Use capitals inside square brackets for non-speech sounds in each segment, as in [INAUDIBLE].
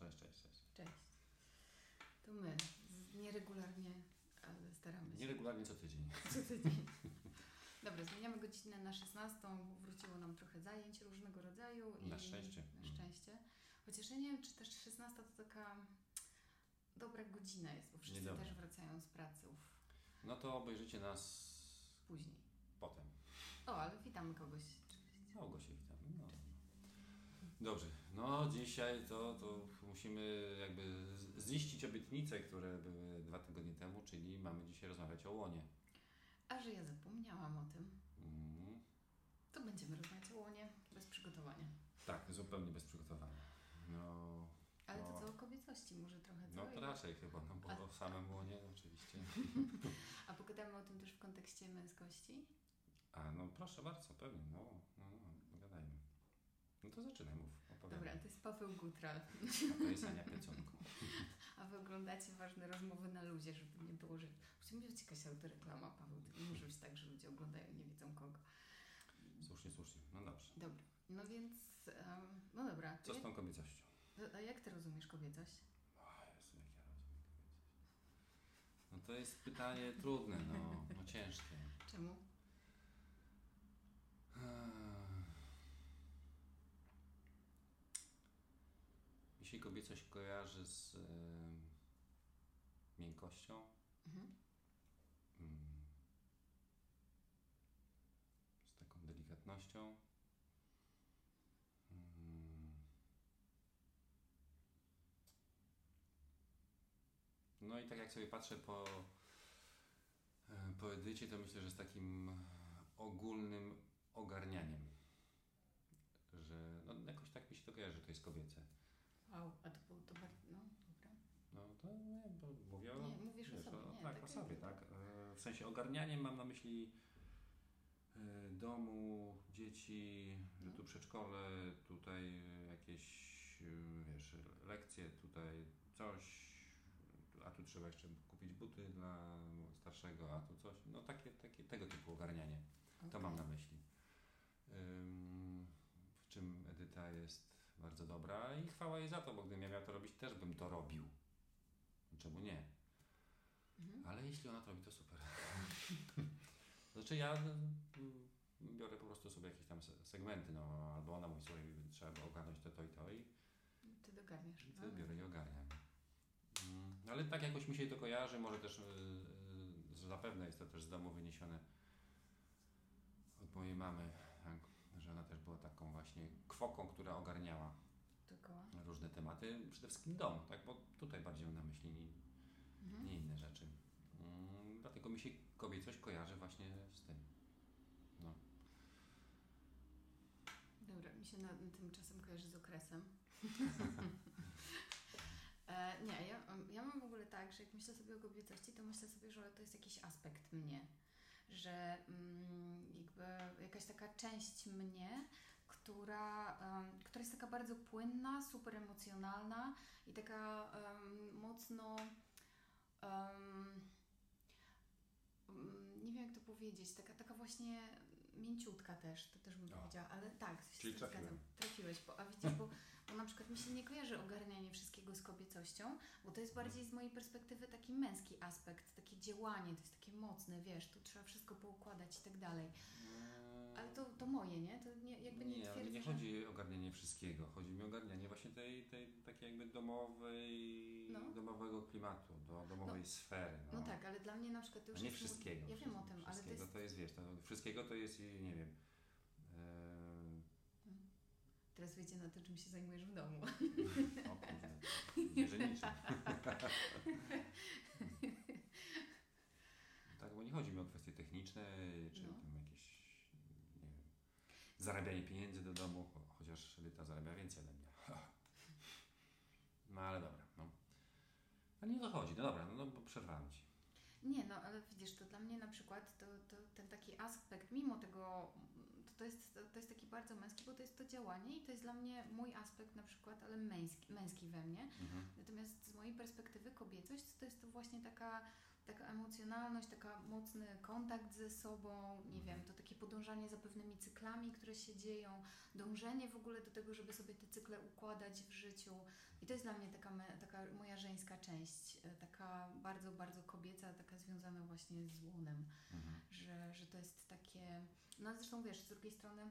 cześć, cześć, cześć. Cześć. To my. Nieregularnie, ale staramy się. Nieregularnie co tydzień. [LAUGHS] Co tydzień. Dobra, zmieniamy godzinę na 16, bo wróciło nam trochę zajęć różnego rodzaju. Na szczęście. Na szczęście. Chociaż ja nie wiem, czy też 16 to taka dobra godzina jest, bo wszyscy Niedobra. też wracają z pracy uf, No to obejrzycie nas później. potem. O, ale witamy kogoś. oczywiście. No, Gosie, witam. No. Dobrze, no dzisiaj to, to musimy jakby ziścić obietnice, które były dwa tygodnie temu, czyli mamy dzisiaj rozmawiać o łonie. A że ja zapomniałam o tym, Mm, to będziemy rozmawiać o łonie bez przygotowania. tak, zupełnie bez przygotowania. No, Ale to co o kobiecości może trochę, co? no to raczej chyba, no bo A- o samym łonie oczywiście. [LAUGHS] A pogadamy o tym też w kontekście męskości? A no proszę bardzo, pewnie, no, no, no. No to zaczynaj, mów. Dobra, to jest Paweł Gutral. A to jest Ania Pieconko. [LAUGHS] A wy oglądacie ważne rozmowy na luzie, żeby nie było, że... Musi być jakaś autoreklama, Paweł. To nie może być tak, że ludzie oglądają i nie wiedzą kogo. Słusznie, słusznie, no dobrze. Dobra. No więc... em, no dobra. Co z tą kobiecością? a jak ty rozumiesz kobiecość? O Jezu, jak ja rozumiem kobiecość. No to jest pytanie trudne, no, no ciężkie. Czemu? Mi się kobiecość kojarzy z e, miękkością, Mhm. mm, z taką delikatnością. Mm. No i tak jak sobie patrzę po, po edycie, to myślę, że z takim ogólnym ogarnianiem. Że no, jakoś tak mi się to kojarzy, że to jest kobiece. Wow, a to było to bardzo... No, dobra. No to nie, bo mówię o, Nie, mówisz o tak. E, W sensie ogarnianiem mam na myśli e, domu, dzieci, że No. tu przedszkole, tutaj jakieś, e, wiesz, lekcje, tutaj coś, a tu trzeba jeszcze kupić buty dla starszego, a tu coś. No takie, takie tego typu ogarnianie. To Okej. mam na myśli. W czym Edyta jest bardzo dobra i chwała jej za to, bo gdybym ja miał to robić, też bym to robił. Czemu nie? Mhm. Ale jeśli ona to robi, to super. [LAUGHS] znaczy ja mm, biorę po prostu sobie jakieś tam se- segmenty, no albo ona mówi sobie, trzeba by ogarnąć to, to i to i Ty dogarniasz. i no. biorę i ogarniam. Mm, Ale tak jakoś mi się to kojarzy, może też, yy, yy, zapewne jest to też z domu wyniesione od mojej mamy, tak, że ona też była taką właśnie kwoką, która ogarniała Dookoła. różne tematy, przede wszystkim dom, tak, bo tutaj bardziej mam na myśli Mhm. nie inne rzeczy. Mm, dlatego mi się kobiecość kojarzy właśnie z tym. No. Dobra, mi się na, tymczasem kojarzy z okresem. [LAUGHS] e, nie, ja, ja mam w ogóle tak, że jak myślę sobie o kobiecości, to myślę sobie, że to jest jakiś aspekt mnie. Że mm, jakby jakaś taka część mnie, która, em, która jest taka bardzo płynna, super emocjonalna i taka em, mocno. Mm, nie wiem jak to powiedzieć, taka, taka właśnie mięciutka też, to też bym O. powiedziała, ale tak, się Czyli trafiłem. zgadzam. Trafiłeś, bo, a widzisz, bo, bo na przykład mi się nie kojarzy ogarnianie wszystkiego z kobiecością, bo to jest bardziej z mojej perspektywy taki męski aspekt, takie działanie, to jest takie mocne, wiesz, tu trzeba wszystko poukładać i tak dalej. Ale to, to moje, nie? To nie, jakby nie, nie, twierdzę, nie chodzi o ogarnianie wszystkiego. Chodzi mi o ogarnianie właśnie tej, tej takiej jakby domowej, No. domowego klimatu, do, domowej sfery. No. No tak, ale dla mnie na przykład to już nie wszystkiego. Ja wiem o tym, ale to Wszystkiego jest... to jest, wiesz, to, wszystkiego to jest, nie wiem, e, Teraz wyjdzie na to, czym się zajmujesz w domu. [LAUGHS] o kurde, [LAUGHS] tak, bo nie chodzi mi o kwestie techniczne, czy No. tam jakieś, nie wiem, zarabianie pieniędzy do domu, cho- chociaż Edyta zarabia więcej ode mnie. [LAUGHS] No ale dobra, no. A nie o to chodzi, no dobra, no, no bo przerwałem Ci. Nie, no ale widzisz, to dla mnie na przykład to, to ten taki aspekt, mimo tego, to, to, jest, to, to jest taki bardzo męski, bo to jest to działanie i to jest dla mnie mój aspekt na przykład, ale męski, męski we mnie. Mhm. Natomiast z mojej perspektywy kobiecość to jest to właśnie taka, taka emocjonalność, taka mocny kontakt ze sobą, nie wiem, to takie podążanie za pewnymi cyklami, które się dzieją, dążenie w ogóle do tego, żeby sobie te cykle układać w życiu, I to jest dla mnie taka, taka moja żeńska część, e, taka bardzo, bardzo kobieca, taka związana właśnie z łonem, Mhm. że, że to jest takie, no zresztą wiesz, z drugiej strony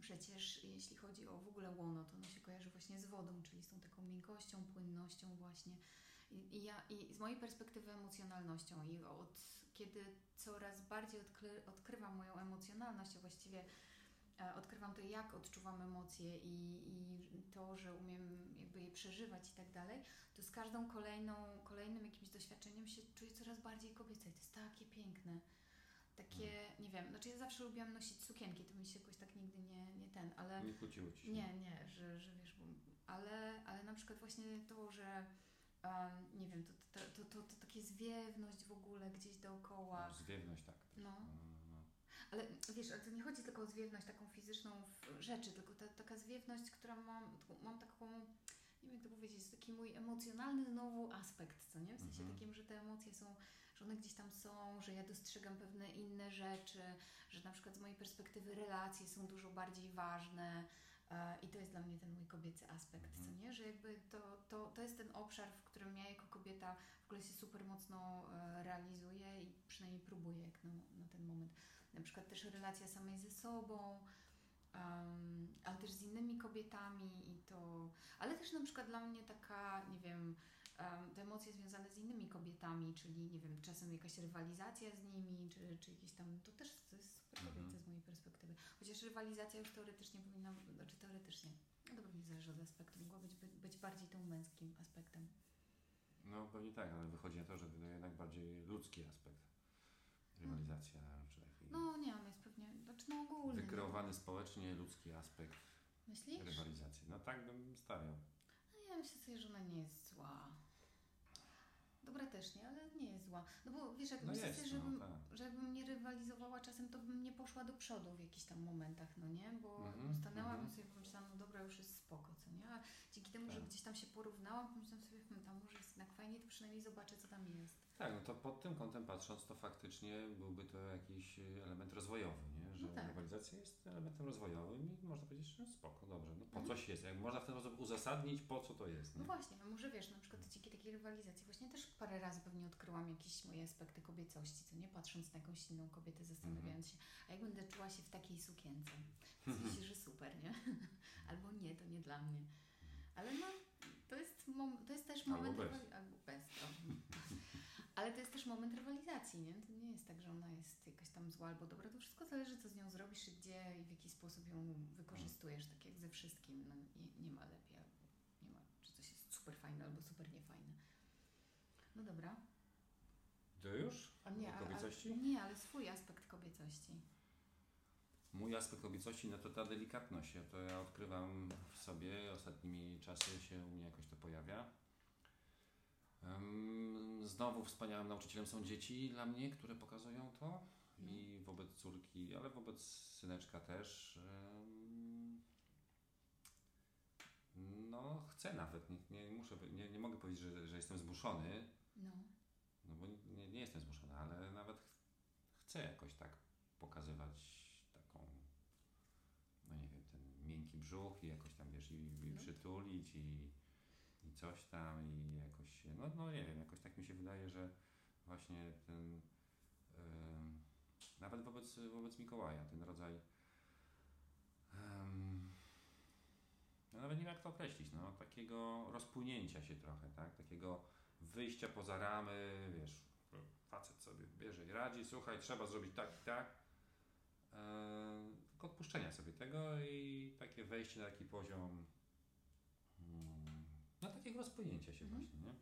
przecież jeśli chodzi o w ogóle łono, to ono się kojarzy właśnie z wodą, czyli z tą taką miękkością, płynnością właśnie. I, ja, i z mojej perspektywy emocjonalnością i od kiedy coraz bardziej odkry, odkrywam moją emocjonalność, a właściwie odkrywam to, jak odczuwam emocje i, i to, że umiem jakby je przeżywać i tak dalej, to z każdą kolejną, kolejnym jakimś doświadczeniem się czuję coraz bardziej kobieca i to jest takie piękne. Takie, nie wiem, znaczy ja zawsze lubiłam nosić sukienki, to mi się jakoś tak nigdy nie, nie ten, ale Nie kłóciło ci się? nie, nie, że, że wiesz, bo, ale, ale na przykład właśnie to, że um, nie wiem, to, to, to, to, to takie zwiewność w ogóle gdzieś dookoła, No, Zwiewność, tak. no. No, no. Ale wiesz, ale to nie chodzi tylko o zwiewność taką fizyczną w rzeczy, tylko ta, taka zwiewność, która mam, mam taką, nie wiem jak to powiedzieć, taki mój emocjonalny znowu aspekt, co nie? W sensie Mhm. takim, że te emocje są, że one gdzieś tam są, że ja dostrzegam pewne inne rzeczy, że na przykład z mojej perspektywy relacje są dużo bardziej ważne. e, I to jest dla mnie ten mój kobiecy aspekt, Mhm. co nie? Że jakby to, to, to jest ten obszar, w którym ja jako kobieta w ogóle się super mocno e, realizuję i przynajmniej próbuję jak na, na ten moment na przykład też relacja samej ze sobą, um, ale też z innymi kobietami i to, ale też na przykład dla mnie taka, nie wiem, um, te emocje związane z innymi kobietami, czyli nie wiem, czasem jakaś rywalizacja z nimi, czy, czy jakieś tam, to też to jest super Mhm. kobiece z mojej perspektywy. Chociaż rywalizacja już teoretycznie powinna, znaczy teoretycznie, no to pewnie zależy od aspektu, mogła być, być, bardziej tą męskim aspektem. No pewnie tak, ale wychodzi na to, że to jednak bardziej ludzki aspekt. Rywalizacja, czy taki No nie, on jest pewnie, znaczy no ogólny. wykreowany społecznie ludzki aspekt no. Myślisz? rywalizacji. No tak bym stawiał. No ja myślę sobie, że ona nie jest zła. Dobra też nie, ale nie jest zła. No bo wiesz, jak No myślę jest, sobie, żebym, no tak. żebym nie rywalizowała czasem, to bym nie poszła do przodu w jakichś tam momentach, no nie? Bo Mhm, stanęłam mhm. i sobie pomyślałam, no dobra, już jest spoko, co nie? A dzięki temu, że Tak. gdzieś tam się porównałam, pomyślałam sobie, hmm, tam może jest jednak fajnie, to przynajmniej zobaczę, co tam jest. Tak, no to pod tym kątem patrząc, to faktycznie byłby to jakiś e, element rozwojowy, nie? że No tak. rywalizacja jest elementem rozwojowym i można powiedzieć, że spoko, dobrze, no po Mhm. coś jest. Jak można w ten sposób uzasadnić, po co to jest. No Nie? właśnie, a może wiesz, na przykład dzięki takiej rywalizacji właśnie też parę razy pewnie odkryłam jakieś moje aspekty kobiecości, co nie? Patrząc na jakąś inną kobietę, zastanawiając się, a jak będę czuła się w takiej sukience? Myślisz, że super, nie? [LAUGHS] Albo nie, to nie dla mnie. Ale no, to jest, mom- to jest też Albo moment... bez. rywali- Albo bez. To. Ale to jest też moment rywalizacji, nie? To nie jest tak, że ona jest jakaś tam zła albo dobra. To wszystko zależy, co z nią zrobisz i gdzie i w jaki sposób ją wykorzystujesz, tak jak ze wszystkim. No, nie, ma lepiej albo nie ma, czy coś jest super fajne albo super niefajne. No dobra. To już? A nie, O kobiecości? A, nie, ale swój aspekt kobiecości. Mój aspekt kobiecości, no to ta delikatność. Ja to ja odkrywam w sobie, ostatnimi czasy się u mnie jakoś to pojawia. Znowu wspaniałym nauczycielem są dzieci dla mnie, które pokazują to i wobec córki, ale wobec syneczka też. No, chcę nawet, nie, nie muszę, nie, nie mogę powiedzieć, że, że jestem zmuszony, No. no bo nie, nie jestem zmuszony, ale nawet ch- chcę jakoś tak pokazywać taką, no nie wiem, ten miękki brzuch i jakoś tam, wiesz, i, i No. przytulić i, i coś tam i jakoś się, no, no nie wiem, jakoś tak mi się wydaje, że właśnie ten, em, nawet wobec, wobec Mikołaja, ten rodzaj, em, no nawet nie wiem jak to określić, no, takiego rozpłynięcia się trochę, tak, takiego wyjścia poza ramy, wiesz, facet sobie bierze i radzi, słuchaj, trzeba zrobić tak i tak. Eee, tylko odpuszczenia sobie tego i takie wejście na taki poziom takiego rozpłynięcia się Mhm. właśnie, nie?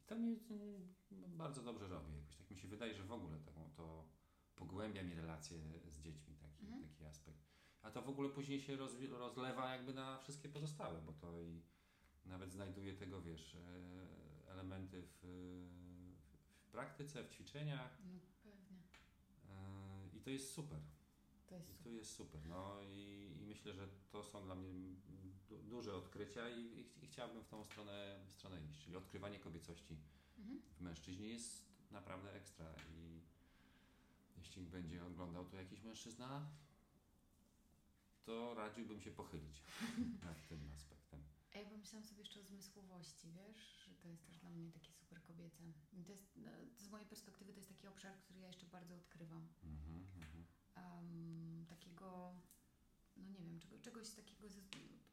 I to mnie mm, bardzo dobrze robi jakoś. Tak mi się wydaje, że w ogóle taką, to pogłębia mi relacje z dziećmi, taki, Mhm. taki aspekt. A to w ogóle później się rozwi- rozlewa jakby na wszystkie pozostałe, bo to i nawet znajduje tego, wiesz, e, elementy w, w praktyce, w ćwiczeniach No pewnie. e, i to jest super. To jest I super. to jest super. No i, i myślę, że to są dla mnie du, duże odkrycia i, i, i chciałbym w tą stronę, w stronę iść. Czyli odkrywanie kobiecości Mhm. w mężczyźnie jest naprawdę ekstra i jeśli będzie oglądał to jakiś mężczyzna, to radziłbym się pochylić [LAUGHS] nad tym aspektem. A ja pomyślałam sobie jeszcze o zmysłowości, wiesz, że to jest też dla mnie takie super kobiece. To jest, no, z mojej perspektywy to jest taki obszar, który ja jeszcze bardzo odkrywam. Mhm. Um, takiego, no nie wiem, czego, czegoś takiego, ze,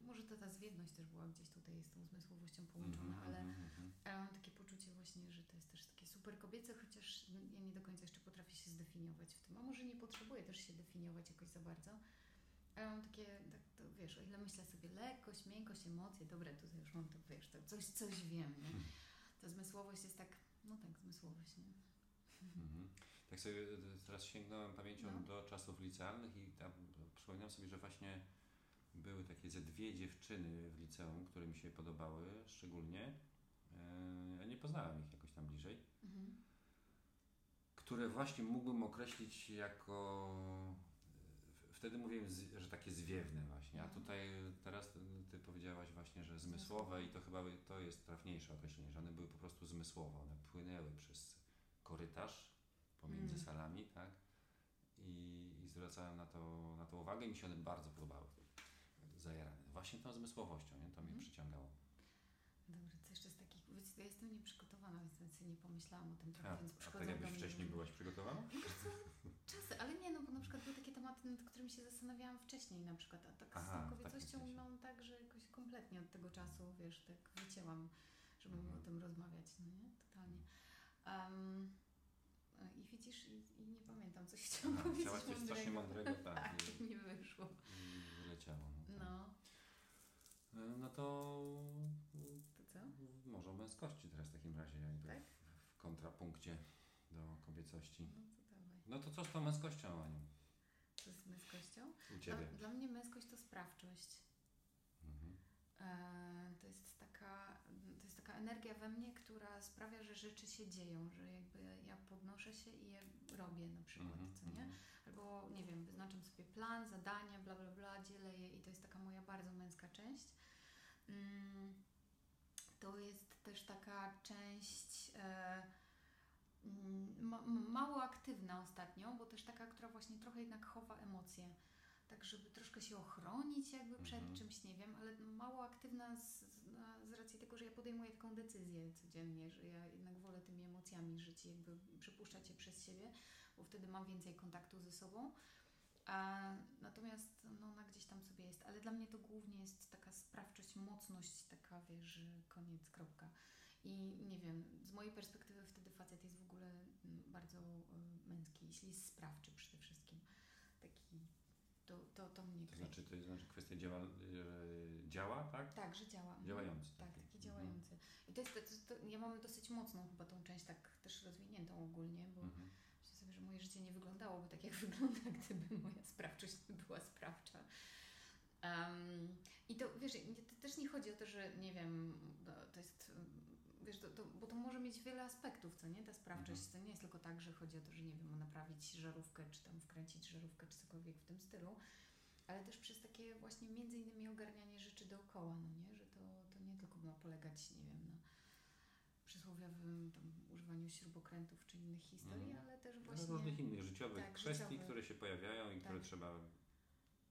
może to ta zwiewność też była gdzieś tutaj z tą zmysłowością połączona, Mhm, ale, mhm, mhm. ale mam takie poczucie właśnie, że to jest też takie super kobiece, chociaż ja nie do końca jeszcze potrafię się zdefiniować w tym, a może nie potrzebuję też się definiować jakoś za bardzo, ale mam takie, tak to wiesz, o ile myślę sobie lekkość, miękkość, emocje, dobre, tutaj już mam to, wiesz, to coś, coś wiem, nie? Hmm. Ta zmysłowość jest tak, no tak, zmysłowość, nie? Mhm. Tak sobie e, teraz sięgnąłem pamięcią No. do czasów licealnych i tam przypominam sobie, że właśnie były takie ze dwie dziewczyny w liceum, które mi się podobały szczególnie. E, Ja nie poznałem ich jakoś tam bliżej. Mhm. które właśnie mógłbym określić jako. e, Wtedy mówiłem, że takie zwiewne właśnie, a Mhm. tutaj teraz ty- powiedziałaś właśnie, że zmysłowe i to chyba to jest trafniejsze określenie, że one były po prostu zmysłowe, one płynęły przez korytarz pomiędzy Mm. salami, tak? I, I zwracałem na to, na to uwagę i mi się one bardzo podobały. Zajarane. Właśnie tą zmysłowością, nie? To mnie Mhm. przyciągało. Dobra, co jeszcze z takich, ja jestem nieprzygotowana, więc sobie nie pomyślałam o tym trochę, A, więc a przychodzą tak do jakbyś wcześniej byłaś przygotowana? Wiesz co, czasy, ale nie, no bo na przykład były takie tematy, nad którymi się zastanawiałam wcześniej na przykład, a tak Aha, z tą kobiecością sensie. mam tak, że jakoś kompletnie od tego czasu, wiesz, tak wycięłam, żeby Mhm. o tym rozmawiać, no nie, totalnie. Um, I widzisz, i, i nie pamiętam, coś chciałam powiedzieć chciałaś coś strasznie mądrego, [LAUGHS] tak. tak, nie wyszło. i wyleciało. No, tak. No, E, no to to co? może o męskości teraz w takim razie, jakby Tak? w, w kontrapunkcie do kobiecości. No to dawaj. No to co z tą męskością, Aniu? Co z męskością? U Ciebie? Dla, dla mnie męskość to sprawczość. Mhm. E, to jest taka, taka energia we mnie, która sprawia, że rzeczy się dzieją, że jakby ja podnoszę się i je robię na przykład, Mhm, co nie? mhm. Albo nie wiem, wyznaczam sobie plan, zadania, bla bla bla, dzielę je i to jest taka moja bardzo męska część. Mm, to jest też taka część e, mm, ma, mało aktywna ostatnio, bo też taka, która właśnie trochę jednak chowa emocje. Tak, żeby troszkę się ochronić jakby przed Mhm. czymś, nie wiem, ale mało aktywna z, z, racji tego, że ja podejmuję taką decyzję codziennie, że ja jednak wolę tymi emocjami żyć, i jakby przepuszczać je przez siebie, bo wtedy mam więcej kontaktu ze sobą. A, natomiast no, ona gdzieś tam sobie jest, ale dla mnie to głównie jest taka sprawczość, mocność, taka wiesz, koniec, kropka. I nie wiem, z mojej perspektywy wtedy facet jest w ogóle mm, bardzo y, męski, jeśli jest sprawczy przede wszystkim. To, to, to mnie To znaczy, to jest znaczy kwestia działa, e, działa tak? Tak, że działa. Mhm. Działający. Tak, taki. taki Mhm. działający. I to jest, to, to, ja mam dosyć mocną chyba tą część tak też rozwiniętą ogólnie, bo Mhm. myślę sobie, że moje życie nie wyglądałoby tak, jak [LAUGHS] wygląda, gdyby moja sprawczość nie była sprawcza. Em, I to wiesz, to też nie chodzi o to, że nie wiem, no, to jest, wiesz, to, to, bo to może mieć wiele aspektów, co nie? Ta sprawczość Mhm. to nie jest tylko tak, że chodzi o to, że nie wiem, naprawić żarówkę, czy tam wkręcić żarówkę, czy cokolwiek w tym stylu, ale też przez takie właśnie między innymi ogarnianie rzeczy dookoła, no nie? Że to, to nie tylko ma polegać, nie wiem, na przysłowiowym tam, używaniu śrubokrętów czy innych historii, Mhm. ale też właśnie... różnych innych życiowych tak, kwestii, życiowych. które się pojawiają i które Tak. trzeba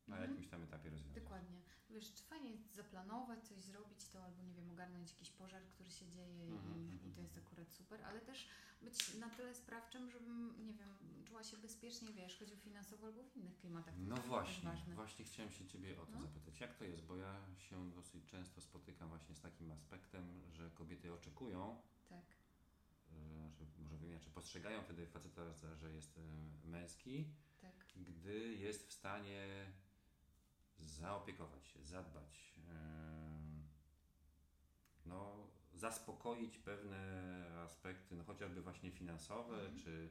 na Mhm. jakimś tam etapie rozwiązać. Dokładnie. Wiesz, czy fajnie jest zaplanować, coś zrobić to, albo nie wiem, ogarnąć jakiś pożar, który się dzieje Mhm, i, mhm. i to jest akurat super, ale też być na tyle sprawczym, żebym, nie wiem, czuła się bezpiecznie, wiesz, choćby finansowo albo w innych klimatach. No właśnie, właśnie chciałem się Ciebie o to No. zapytać. Jak to jest? Bo ja się dosyć często spotykam właśnie z takim aspektem, że kobiety oczekują, Tak. e, że może wiem, czy postrzegają wtedy faceta, że jest e, męski, Tak. gdy jest w stanie zaopiekować się, zadbać, e, no, zaspokoić pewne aspekty, no, chociażby właśnie finansowe, Mhm. czy,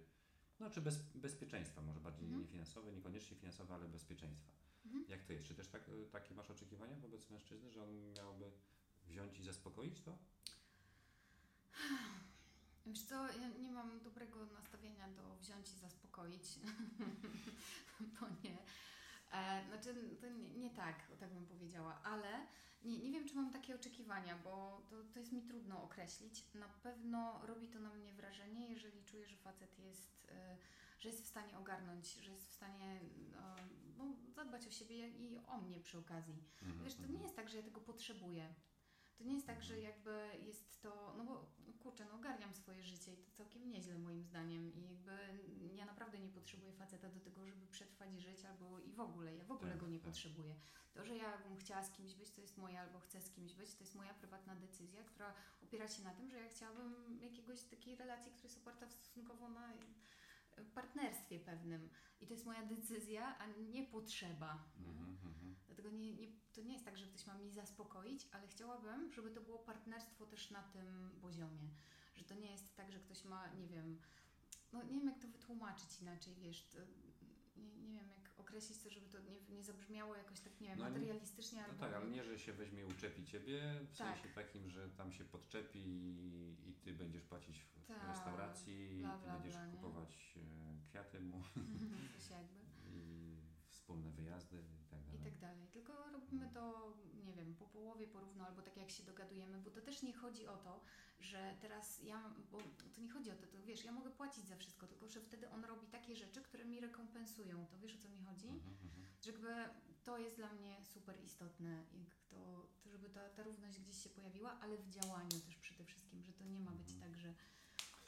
no, czy bez, bezpieczeństwa, może bardziej Mhm. nie finansowe, niekoniecznie finansowe, ale bezpieczeństwa. Mhm. Jak to jest? Czy też tak, takie masz oczekiwania wobec mężczyzny, że on miałby wziąć i zaspokoić to? Wiesz co, ja nie mam dobrego nastawienia do wziąć i zaspokoić, [LAUGHS] bo nie. E, znaczy, to nie, nie tak, tak bym powiedziała, ale nie, nie wiem, czy mam takie oczekiwania, bo to, to jest mi trudno określić. Na pewno robi to na mnie wrażenie, jeżeli czuję, że facet jest, e, że jest w stanie ogarnąć, że jest w stanie no, no, zadbać o siebie i o mnie przy okazji. Mhm, Wiesz, to mhm. nie jest tak, że ja tego potrzebuję. To nie jest tak, że jakby jest to, kurczę, no ogarniam swoje życie i to całkiem nieźle moim zdaniem i jakby ja naprawdę nie potrzebuję faceta do tego, żeby przetrwać żyć albo i w ogóle, ja w ogóle Tak, go nie tak. potrzebuję. To, że ja bym chciała z kimś być, to jest moja albo chcę z kimś być, to jest moja prywatna decyzja, która opiera się na tym, że ja chciałabym jakiegoś takiej relacji, która jest oparta stosunkowo na partnerstwie pewnym i to jest moja decyzja, a nie potrzeba. Mhm, mhm. Dlatego nie, nie, to nie jest tak, że ktoś ma mnie zaspokoić, ale chciałabym, żeby to było partnerstwo też na tym poziomie. Że to nie jest tak, że ktoś ma, nie wiem, no nie wiem jak to wytłumaczyć inaczej, wiesz, to, nie, nie wiem jak określić to, żeby to nie, nie zabrzmiało jakoś tak, nie wiem, No nie- materialistycznie No albo... tak, ale nie, że się weźmie i uczepi ciebie, w Tak. sensie takim, że tam się podczepi i, i ty będziesz płacić w, Tak, restauracji, bla, i ty bla, będziesz bla, nie? kupować e, kwiaty mu [LAUGHS] Coś jakby. i wspólne wyjazdy i tak I dalej. tak dalej. Tylko robimy to, nie wiem, po połowie porówno, albo tak jak się dogadujemy, bo to też nie chodzi o to, że teraz ja, bo to nie chodzi o to, to wiesz, ja mogę płacić za wszystko, tylko że wtedy on robi takie rzeczy, które mi rekompensują. To wiesz o co mi chodzi? Mhm, mhm. Że jakby to jest dla mnie super istotne, jak to, to żeby ta, ta równość gdzieś się pojawiła, ale w działaniu też przede wszystkim, że to nie ma być Mhm. tak, że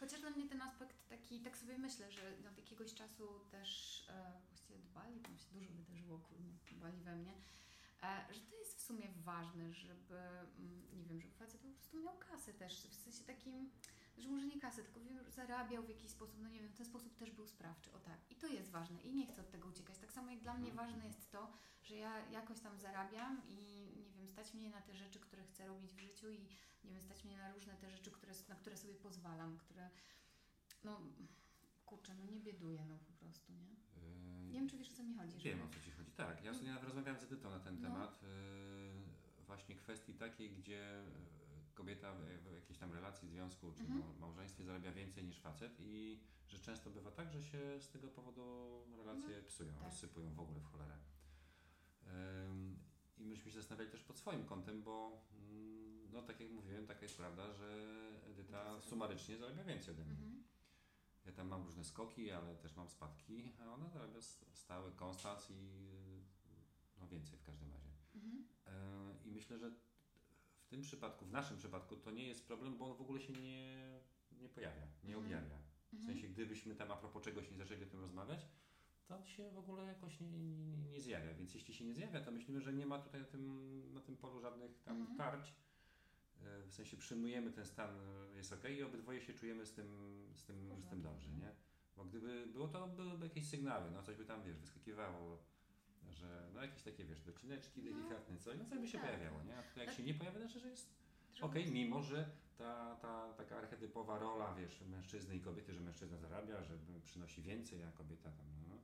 Chociaż dla mnie ten aspekt taki, tak sobie myślę, że od jakiegoś czasu też e, właściwie dbali, tam się dużo wydarzyło, kurde, dbali we mnie, że to jest w sumie ważne, żeby, mm, nie wiem, żeby facet po prostu miał kasę też, w sensie takim, że może nie kasę, tylko zarabiał w jakiś sposób, no nie wiem, w ten sposób też był sprawczy, o tak. I to jest ważne i nie chcę od tego uciekać. Tak samo jak dla mnie Mhm. ważne jest to, że ja jakoś tam zarabiam i nie wiem, stać mnie na te rzeczy, które chcę robić w życiu i nie wiem, stać mnie na różne te rzeczy, które, na które sobie pozwalam, które no kurczę, no nie bieduję, no po prostu, nie? Yy, Nie wiem, czy wiesz o co mi chodzi. Wiem że- o co Ci chodzi. Tak, ja sobie nawet rozmawiałem z Edytą na ten No. temat. Yy, właśnie kwestii takiej, gdzie yy, kobieta w, jakiejś tam relacji, związku czy Mhm. mał- małżeństwie zarabia więcej niż facet i że często bywa tak, że się z tego powodu relacje psują, tak. rozsypują w ogóle w cholerę. Ym, I myśmy się zastanawiali też pod swoim kątem, bo mm, no tak jak mówiłem, taka jest prawda, że Edyta sumarycznie zarabia więcej ode mnie. Mhm. Ja tam mam różne skoki, ale też mam spadki, a ona zarabia s- stały konstans i no więcej w każdym razie. Mhm. E, I myślę, że w tym przypadku, w naszym przypadku to nie jest problem, bo on w ogóle się nie, nie pojawia, nie Mhm. objawia. W Mhm. sensie, gdybyśmy tam a propos czegoś nie zaczęli o tym rozmawiać, to on się w ogóle jakoś nie, nie, nie, nie zjawia. Więc jeśli się nie zjawia, to myślimy, że nie ma tutaj na tym, na tym polu żadnych tam Mhm. tarć. W sensie przyjmujemy ten stan, jest ok i obydwoje się czujemy z tym, z tym, z tym dobrze, nie? Bo gdyby było to, byłyby jakieś sygnały, no coś by tam, wiesz, wyskakiwało, że no jakieś takie, wiesz, docineczki No. delikatne, coś, no coś by się Tak. pojawiało, nie? A tutaj jak Tak. się nie pojawia, to znaczy, że jest okej, mimo że ta, ta taka archetypowa rola, wiesz, mężczyzny i kobiety, że mężczyzna zarabia, że przynosi więcej, a kobieta tam, no,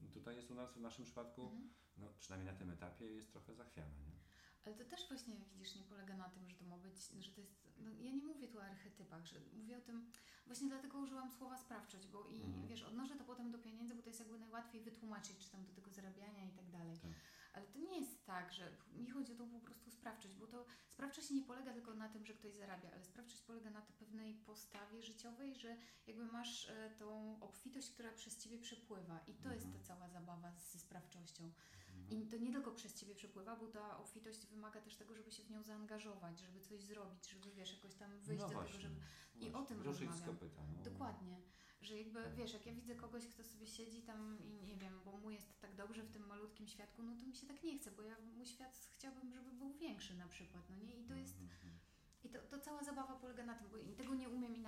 no. Tutaj jest u nas, w naszym przypadku, Mhm. no przynajmniej na tym etapie jest trochę zachwiana, nie? Ale to też właśnie, widzisz, nie polega na tym, że to ma być, że to jest, no ja nie mówię tu o archetypach, że mówię o tym, właśnie dlatego użyłam słowa sprawczość, bo i Mhm. wiesz, odnoszę to potem do pieniędzy, bo to jest jakby najłatwiej wytłumaczyć, czy tam do tego zarabiania i tak dalej. Tak. Ale to nie jest tak, że mi chodzi o tą po prostu sprawczość, bo to sprawczość nie polega tylko na tym, że ktoś zarabia, ale sprawczość polega na tej pewnej postawie życiowej, że jakby masz e, tą obfitość, która przez ciebie przepływa i to jest ta Mhm. cała zabawa ze sprawczością. Mhm. I to nie tylko przez ciebie przepływa, bo ta obfitość wymaga też tego, żeby się w nią zaangażować, żeby coś zrobić, żeby wiesz, jakoś tam wyjść no do właśnie, tego, żeby. właśnie. o tym Ruszyć z rozmawiam. kopyta. No. Dokładnie. Że jakby Tak. wiesz, jak ja widzę kogoś, kto sobie siedzi tam i nie wiem, bo mu jest tak dobrze w tym malutkim światku, no to mi się tak nie chce, bo ja mój świat chciałabym, żeby był większy na przykład, no nie? I to jest. Mhm, mhm. I to, to cała zabawa polega na tym, bo i tego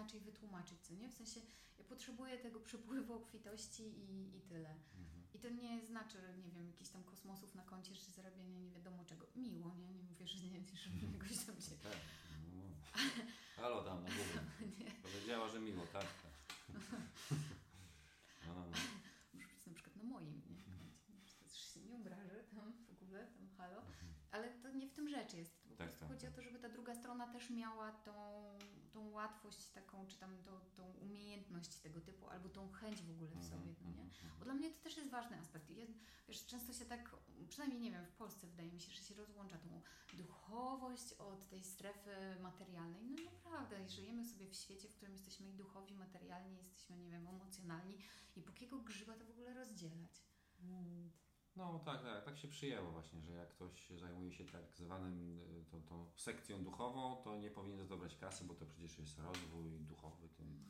inaczej wytłumaczyć, co nie? W sensie ja potrzebuję tego przepływu obfitości i, i tyle. Mhm. I to nie znaczy, nie wiem, jakichś tam kosmosów na koncie, czy zarabiania nie wiadomo czego. Miło, nie? Nie mówię, że nie, że [LAUGHS] jakoś tam się... Tak, no, no. [LAUGHS] Halo tam na górze. [LAUGHS] Powiedziała, że miło, tak, tak. No, no, no. Być na przykład na moim, nie? To też się nie obrażę tam w ogóle, tam halo. Mhm. Ale to nie w tym rzecz jest. Po Tak, tak, chodzi tak. o to, żeby ta druga strona też miała tą, tą łatwość taką, czy tam tą, tą umiejętność tego typu, albo tą chęć w ogóle w Mhm, sobie, no nie? mhm, Bo mhm. dla mnie to też jest ważny aspekt. Ja, wiesz, często się tak, przynajmniej nie wiem, w Polsce wydaje mi się, że się rozłącza tą duchowość od tej strefy materialnej. No naprawdę, żyjemy sobie w świecie, w którym jesteśmy i duchowi, materialni, jesteśmy, nie wiem, emocjonalni i po jakiego grzyba to w ogóle rozdzielać? No tak, tak, tak się przyjęło właśnie, że jak ktoś zajmuje się tak zwanym y, tą, tą sekcją duchową, to nie powinien za to brać kasy, bo to przecież jest rozwój duchowy. Trochę nie.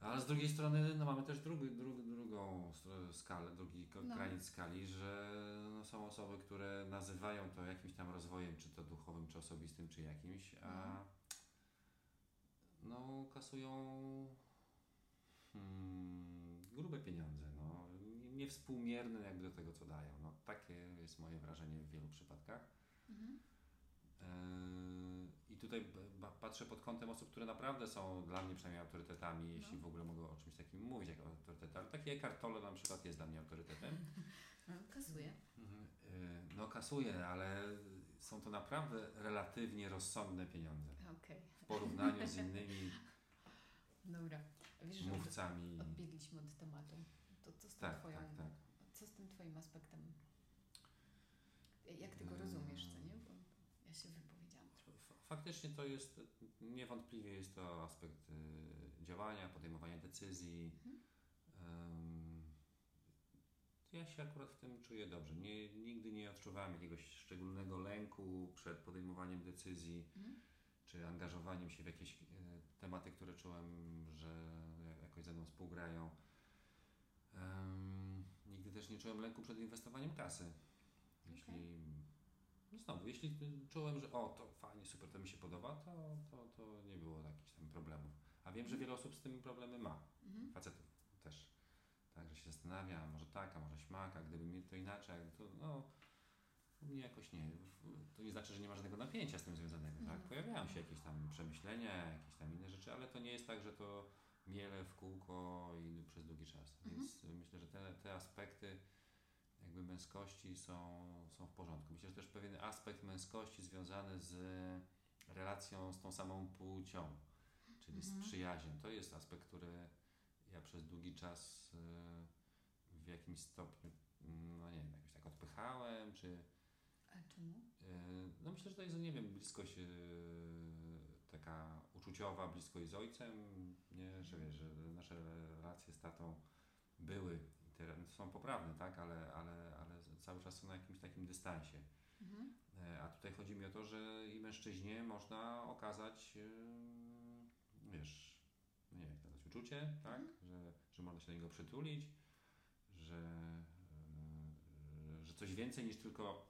Ale z drugiej strony no mamy też drugi, drugi, drugą skalę, drugi No. kraniec skali, że no, są osoby, które nazywają to jakimś tam rozwojem, czy to duchowym, czy osobistym, czy jakimś, a no kasują hmm, grube pieniądze, no, niewspółmierne jakby do tego, co dają. No, takie jest moje wrażenie w wielu przypadkach. Mhm. Yy, I tutaj patrzę pod kątem osób, które naprawdę są dla mnie przynajmniej autorytetami, jeśli No. w ogóle mogę o czymś takim mówić, jak o autorytetach. Ale taki Eckhart Tolle na przykład jest dla mnie autorytetem. [LAUGHS] No, Kasuję. Yy, No kasuje, ale są to naprawdę relatywnie rozsądne pieniądze Okej. w porównaniu z [LAUGHS] innymi Dobra. Wiesz, mówcami. odbiegliśmy od tematu. To co z tym Tak, twoją, tak, tak. co z tym twoim aspektem? Jak ty go Mm. rozumiesz, co nie? Bo ja się wypowiedziałam Faktycznie to jest, niewątpliwie jest to aspekt y, działania, podejmowania decyzji. Mhm. Ja się akurat w tym czuję dobrze. Nie, nigdy nie odczuwałem jakiegoś szczególnego lęku przed podejmowaniem decyzji, Mhm. czy angażowaniem się w jakieś y, tematy, które czułem, że jakoś ze mną współgrają. Ym, nigdy też nie czułem lęku przed inwestowaniem kasy. Jeśli, no znowu, jeśli czułem, że o, to fajnie, super, to mi się podoba, to, to, to nie było jakichś tam problemów. A wiem, że wiele osób z tym problemy ma. Mhm. Facetów też. Tak, że się zastanawia, może tak, a może śmak, a gdyby mi to inaczej, to no, u mnie jakoś nie. To nie znaczy, że nie ma żadnego napięcia z tym związanego, tak? No. Pojawiają się jakieś tam przemyślenia, jakieś tam inne rzeczy, ale to nie jest tak, że to miele w kółko i przez długi czas. Mhm. Więc myślę, że te, te aspekty jakby męskości są, są w porządku. Myślę, że też pewien aspekt męskości związany z relacją z tą samą płcią, czyli Mhm. z przyjaźnią. To jest aspekt, który ja przez długi czas y, w jakimś stopniu, no nie wiem, jakoś tak odpychałem, czy A czemu? y, no myślę, że to jest, nie wiem, bliskość y, taka uczuciowa, bliskość z ojcem, nie, że wiesz, że nasze relacje z tatą były i teraz są poprawne, tak, ale, ale, ale cały czas są na jakimś takim dystansie. Mhm. E, A tutaj chodzi mi o to, że i mężczyźnie można okazać, wiesz, no nie wiem, jak to uczucie, tak? Że, że można się do niego przytulić, że, że coś więcej niż tylko?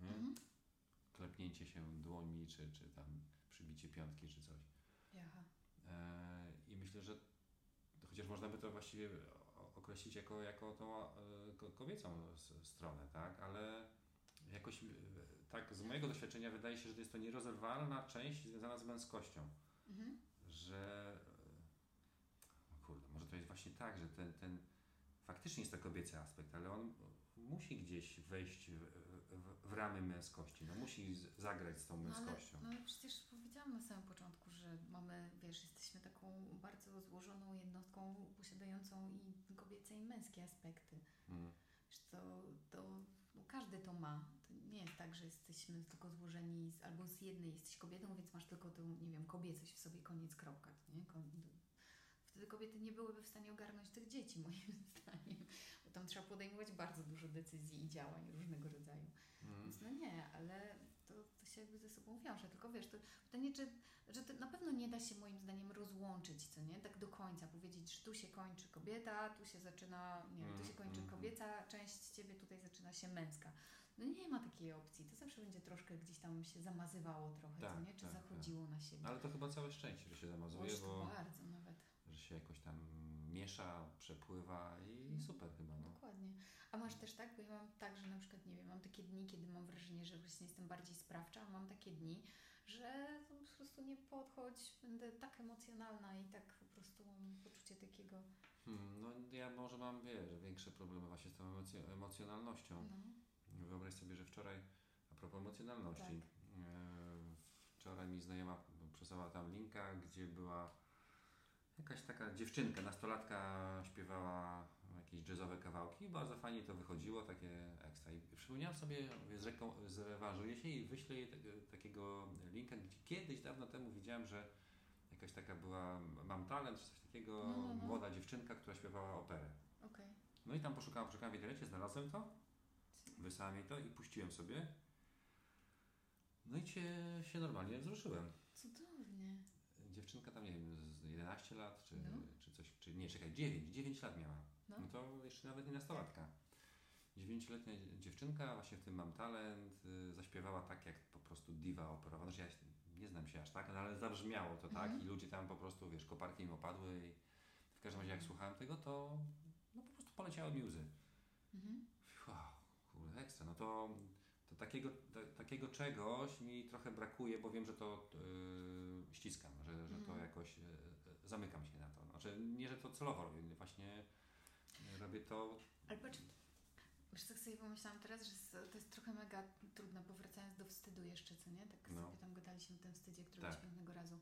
Mhm. Klepnięcie się dłońmi, czy, czy tam przybicie piątki, czy coś. Jaha. E, I myślę, że chociaż można by to właściwie określić jako, jako tą e, ko- kobiecą stronę, tak? Ale jakoś e, tak z mojego doświadczenia wydaje się, że to jest to nierozerwalna część związana z męskością, Mhm. że no kurde, może to jest właśnie tak, że ten, ten faktycznie jest to kobiecy aspekt, ale on musi gdzieś wejść w, w, w ramy męskości, no musi z- zagrać z tą No ale, męskością. no ale przecież powiedziałam na samym początku, że mamy, wiesz, jesteśmy taką bardzo złożoną jednostką posiadającą i kobiece i męskie aspekty. Mm. Wiesz, to, to no każdy to ma. To nie jest tak, że jesteśmy tylko złożeni z, albo z jednej jesteś kobietą, więc masz tylko tą, nie wiem, kobiecość w sobie, koniec, kropka. Nie? Kon- Wtedy kobiety nie byłyby w stanie ogarnąć tych dzieci, moim [LAUGHS] zdaniem. Bo tam trzeba podejmować bardzo dużo decyzji i działań różnego rodzaju. Mm. Więc no nie, ale to, to się jakby ze sobą wiąże. Tylko wiesz, to pytanie, czy, że to na pewno nie da się moim zdaniem rozłączyć, co nie? Tak do końca powiedzieć, że tu się kończy kobieta, tu się zaczyna, nie wiem, tu się Mm, kończy mm, kobieca część ciebie, tutaj zaczyna się męska. No nie ma takiej opcji. To zawsze będzie troszkę gdzieś tam się zamazywało trochę, co Tak, nie? Czy tak, zachodziło na siebie. Ale to chyba całe szczęście, że się zamazuje, Oż to bo bardzo nawet. Że się jakoś tam miesza, przepływa i Mhm. super chyba, no. Dokładnie. A masz też tak, bo ja mam tak, że na przykład, nie wiem, mam takie dni, kiedy mam wrażenie, że właśnie jestem bardziej sprawcza, a mam takie dni, że po prostu nie podchodź, będę tak emocjonalna i tak po prostu mam poczucie takiego, Hmm, no ja może mam, wiesz, większe problemy właśnie z tą emocjo- emocjonalnością. no, Wyobraź sobie, że wczoraj, a propos emocjonalności, Tak. e, wczoraj mi znajoma przesłała tam linka, gdzie była jakaś taka dziewczynka, nastolatka śpiewała jakieś jazzowe kawałki, bardzo fajnie to wychodziło, takie ekstra. I przypomniałem sobie, zrewanżuję się i wyślę jej te- takiego linka, gdzie kiedyś dawno temu widziałem, że jakaś taka była, mam talent, czy coś takiego, No, no, no. młoda dziewczynka, która śpiewała operę. okej. No i tam poszukałem, poszukałem w internecie, znalazłem to, wysłałem jej to i puściłem sobie. No i cię, się normalnie wzruszyłem. Cudownie. Dziewczynka tam, nie wiem, z 11 lat, czy, No. czy coś, czy nie, czekaj, 9, 9 lat miała. No. No, to jeszcze nawet nie nastolatka. Dziewięcioletnia dziewczynka, właśnie w tym mam talent, y, zaśpiewała tak jak po prostu diwa operowa. Znaczy ja nie znam się aż tak, no ale zabrzmiało to tak Mhm. i ludzie tam po prostu, wiesz, koparki im opadły i w każdym razie jak Mhm. słuchałem tego, to no po prostu poleciały mi łzy. Mhm. Wow, kurde, ekstra. No to, to takiego, ta, takiego czegoś mi trochę brakuje, bo wiem, że to yy, ściskam, że, że to Mhm. jakoś yy, zamykam się na to. Znaczy nie, że to celowo robię, właśnie robię to Ale patrz, wiesz co sobie pomyślałam teraz, że to jest trochę mega trudne, bo wracając do wstydu jeszcze, co nie? Tak No. sobie tam gadaliśmy o tym wstydzie, który Tak. tak. pięknego razu.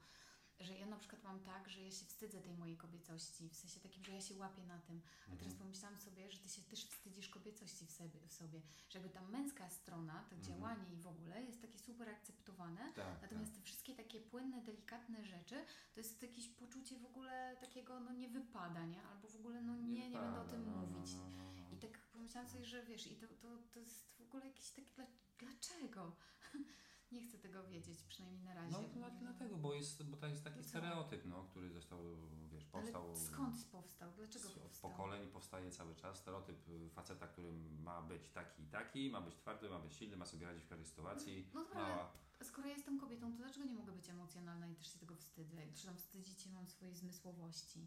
Że ja na przykład mam tak, że ja się wstydzę tej mojej kobiecości, w sensie takim, że ja się łapię na tym. A teraz Mhm. pomyślałam sobie, że ty się też wstydzisz kobiecości w sobie, w sobie. że jakby ta męska strona, to Mhm. działanie i w ogóle jest takie super akceptowane, tak, Natomiast te wszystkie takie płynne, delikatne rzeczy, to jest jakieś poczucie w ogóle takiego, no nie wypada, nie? Albo w ogóle, no nie, nie, będę o tym wypada, no, mówić. No, no, no, I tak pomyślałam sobie, że wiesz, i to, to, to jest w ogóle jakieś takie, dla, dlaczego? [LAUGHS] nie chcę tego wiedzieć, przynajmniej na razie. No to dla- dlatego, bo, jest, bo to jest taki No stereotyp, no, który został, wiesz, powstał Ale skąd powstał? Dlaczego z- od powstał? pokoleń powstaje cały czas. Stereotyp y, faceta, który ma być taki i taki, ma być twardy, ma być silny, ma sobie radzić w każdej sytuacji. No dobra, ale Mała. skoro ja jestem kobietą, to dlaczego nie mogę być emocjonalna i też się tego wstydzę? Czy tam wstydzić się mam swojej zmysłowości?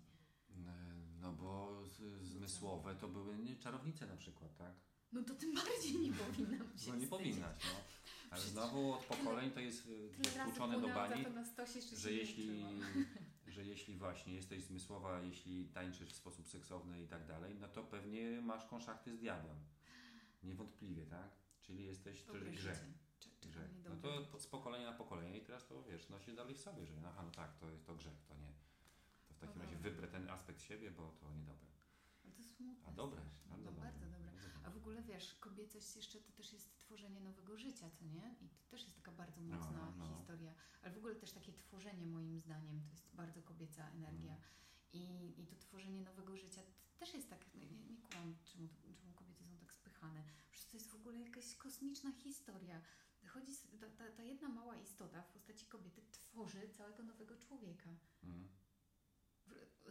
No bo zmysłowe to były nie, czarownice na przykład, tak? No to tym bardziej nie powinnam się No nie powinnaś, no. Ale znowu od pokoleń to jest y, wtłuczone do bani, że jeśli, [LAUGHS] że jeśli właśnie jesteś zmysłowa, jeśli tańczysz w sposób seksowny i tak dalej, no to pewnie masz konszachty z diabłem. Niewątpliwie, tak? Czyli jesteś Dobre grzech. grzech. No to z pokolenia na pokolenie i teraz to wiesz, nosi dalej w sobie, że aha, no tak, to jest to grzech, to nie. To w takim razie wybrę ten aspekt siebie, bo to niedobre. Ale to smutne A dobre, bardzo no, dobre. bardzo dobre. Bardzo A w ogóle wiesz, kobiecość jeszcze to też jest tworzenie nowego życia, co nie? I to też jest taka bardzo No, mocna no. historia. Ale w ogóle też takie tworzenie moim zdaniem to jest bardzo kobieca energia. Mm. I, I to tworzenie nowego życia też jest tak, no, nie, nie kłam, czemu, czemu kobiety są tak spychane. Przecież to jest w ogóle jakaś kosmiczna historia. Chodzi, ta, ta, ta jedna mała istota w postaci kobiety tworzy całego nowego człowieka. Mm.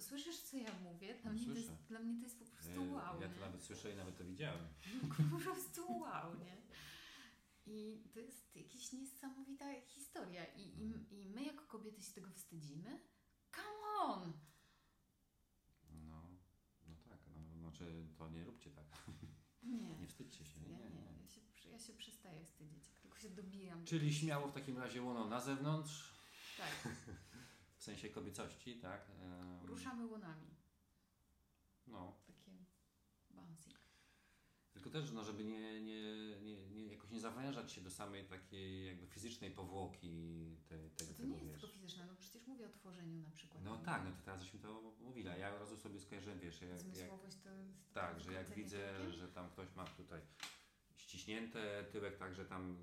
Słyszysz, co ja mówię? Dla, No, mnie, to jest, dla mnie to jest po prostu wow. Ja nie? to nawet słyszę i nawet to widziałem. [LAUGHS] po prostu wow, nie? I to jest jakaś niesamowita historia. I, i, Mhm. I my jako kobiety się tego wstydzimy? Come on! No, no tak, no, znaczy to nie róbcie tak. Nie. [LAUGHS] Nie wstydźcie się. Nie, nie, nie. Ja, się, ja się przestaję wstydzić, tylko się dobijam. Czyli śmiało w takim razie łono na zewnątrz, Tak, [LAUGHS] sensie kobiecości, tak? Em, ruszamy łonami. No, Takie bouncy. tylko też, no, żeby nie, nie, nie, nie, jakoś nie zawężać się do samej takiej jakby fizycznej powłoki tej, tego, To nie jest wiesz. tylko fizyczne, no przecież mówię o tworzeniu na przykład. No tak, no to teraz żeśmy to mówili, a ja od razu sobie skojarzyłem, wiesz, jak, jak, Zmysłowość to jest... tak, że jak widzę, że tam ktoś ma tutaj ściśnięte tyłek, tak, że tam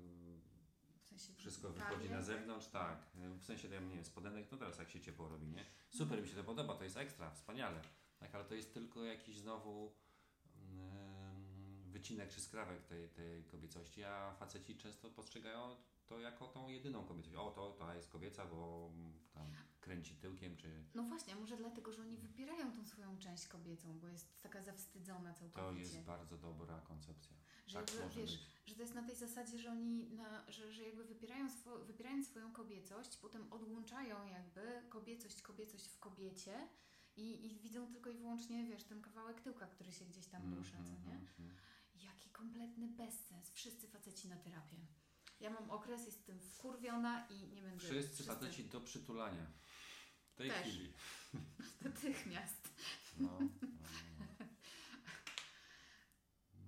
sensie wszystko wychodzi na tak? zewnątrz, tak. W sensie tam, nie wiem, spodenek, no teraz jak się ciepło robi, nie? Super mi się to podoba, to jest ekstra, wspaniale. Tak, ale to jest tylko jakiś znowu wycinek czy skrawek tej, tej kobiecości, a faceci często postrzegają to jako tą jedyną kobiecość. O, to ta jest kobieca, bo tam kręci tyłkiem, czy No właśnie, może dlatego, że oni wypierają tą swoją część kobiecą, bo jest taka zawstydzona całkowicie. to jest bardzo dobra koncepcja. Że tak jakby, wiesz, być. że to jest na tej zasadzie, że oni, na, że, że jakby wypierają swo, swoją kobiecość, potem odłączają jakby kobiecość, kobiecość w kobiecie i, i widzą tylko i wyłącznie, wiesz, ten kawałek tyłka, który się gdzieś tam Mm, rusza, co mm, nie? mm, mm. Jaki kompletny bezsens. Wszyscy faceci na terapię. Ja mam okres, jestem wkurwiona i nie będę... Wszyscy faceci do przytulania. W tej Też. chwili. [LAUGHS] Natychmiast. No, no, no.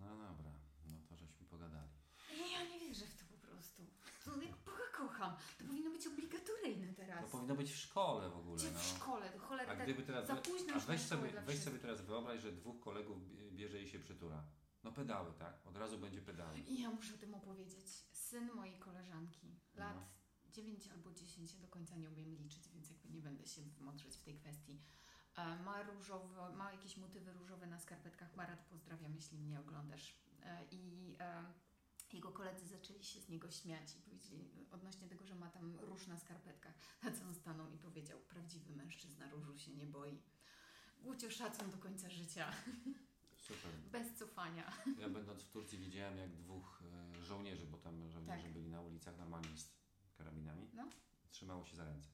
no dobra, no to żeśmy pogadali. Nie, ja nie wierzę w to po prostu. To jak Boga kocham. To powinno być obligatoryjne teraz. To powinno być w szkole w ogóle, Gdzie w no. szkole? To cholera, A tak gdyby teraz. za późno A weź sobie, weź sobie teraz wyobraź, że dwóch kolegów bie- bierze i się przytula. No pedały, tak? Od razu będzie pedały. I ja muszę o tym opowiedzieć. Syn mojej koleżanki, lat No. 9 albo 10, ja do końca nie umiem liczyć, więc jakby nie będę się mądrzeć w tej kwestii. E, ma różowe, ma jakieś motywy różowe na skarpetkach. Marat, pozdrawiam, jeśli mnie oglądasz. E, I e, jego koledzy zaczęli się z niego śmiać i powiedzieli odnośnie tego, że ma tam róż na skarpetkach. Na co on stanął i powiedział, prawdziwy mężczyzna różu się nie boi. Gucio szacun do końca życia, Super. bez cofania. Ja będąc w Turcji widziałem jak dwóch e, żołnierzy, bo tam żołnierze Tak. byli na ulicach normalnie z karabinami, No. trzymało się za ręce.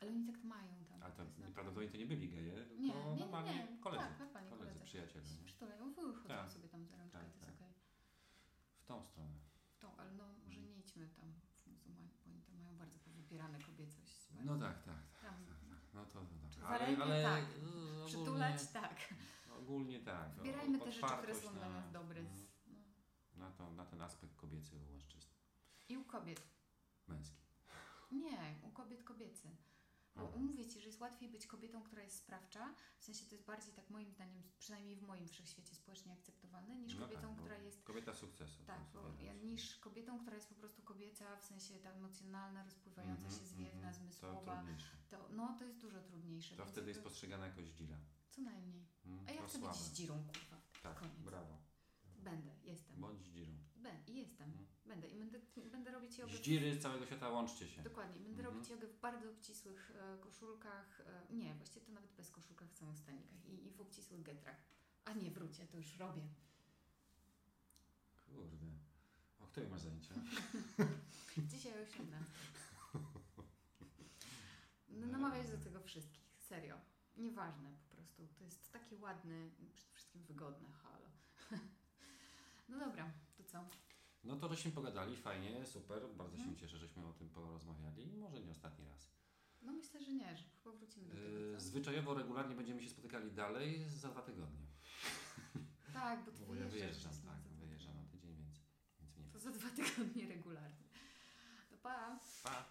Ale oni tak mają tam. A to na- prawdopodobnie to nie byli geje, tylko Nie, nie, nie, normalnie nie. koledzy. Tak, koledzy, koledzy. przyjaciele. Przytulają, wychodzą Tak. sobie tam za rączkę, Tak, tak. Tą stronę. Tą, ale no może nie idźmy tam w muzułmanie, bo oni tam mają bardzo powypierane kobiecość. No tak, tak. Tam No to, to tak. Ale, ale tak. ogólnie, przytulać, tak. ogólnie tak. no, Wybierajmy te rzeczy, które są dla na- nas dobre. mhm, No. Na, to, na ten aspekt kobiecy u mężczyzn. I u kobiet. Męski. Nie, u kobiet kobiecy. Bo Mhm. mówię Ci, że jest łatwiej być kobietą, która jest sprawcza, w sensie to jest bardziej tak moim zdaniem, przynajmniej w moim wszechświecie społecznie akceptowalne, niż No kobietą, tak, która jest Kobieta sukcesu. Tak, bo ja, niż kobietą, która jest po prostu kobieca, w sensie ta emocjonalna, rozpływająca Mhm, się, zwiewna, mhm. zmysłowa, To trudniejsze. to, no to jest dużo trudniejsze. To wtedy jest postrzegana jako zdzira. Co najmniej. Mm, A ja chcę słabe. być zdzirą, kurwa. Tak, Koniec. brawo. Będę, jestem. Bądź zdzirą. Ben, I jestem. Mhm. Będę. I będę, będę robić jogę. Zdziry z całego świata łączcie się. Dokładnie. Będę Mhm. robić jogę w bardzo obcisłych e, koszulkach. E, nie, właściwie to nawet bez koszulkach, w samych stanikach. I, I w obcisłych getrach. A nie, wrócie, to już robię. Kurde. O której masz zajęcia? [LAUGHS] Dzisiaj o 18. No, namawiać do tego wszystkich, serio. Nieważne po prostu. To jest takie ładne, przede wszystkim wygodne, halo. No dobra, to co? No to żeśmy pogadali, fajnie, super. Bardzo Mhm. się cieszę, żeśmy o tym porozmawiali. Może nie ostatni raz. No myślę, że nie, że chyba wrócimy do tego. Yy, zwyczajowo regularnie będziemy się spotykali dalej za dwa tygodnie. [LAUGHS] Tak, bo [LAUGHS] ty Bo ja wyjeżdżam, tak, wyjeżdżam na tydzień, więc, więc mnie. To za dwa tygodnie regularnie. To pa! Pa!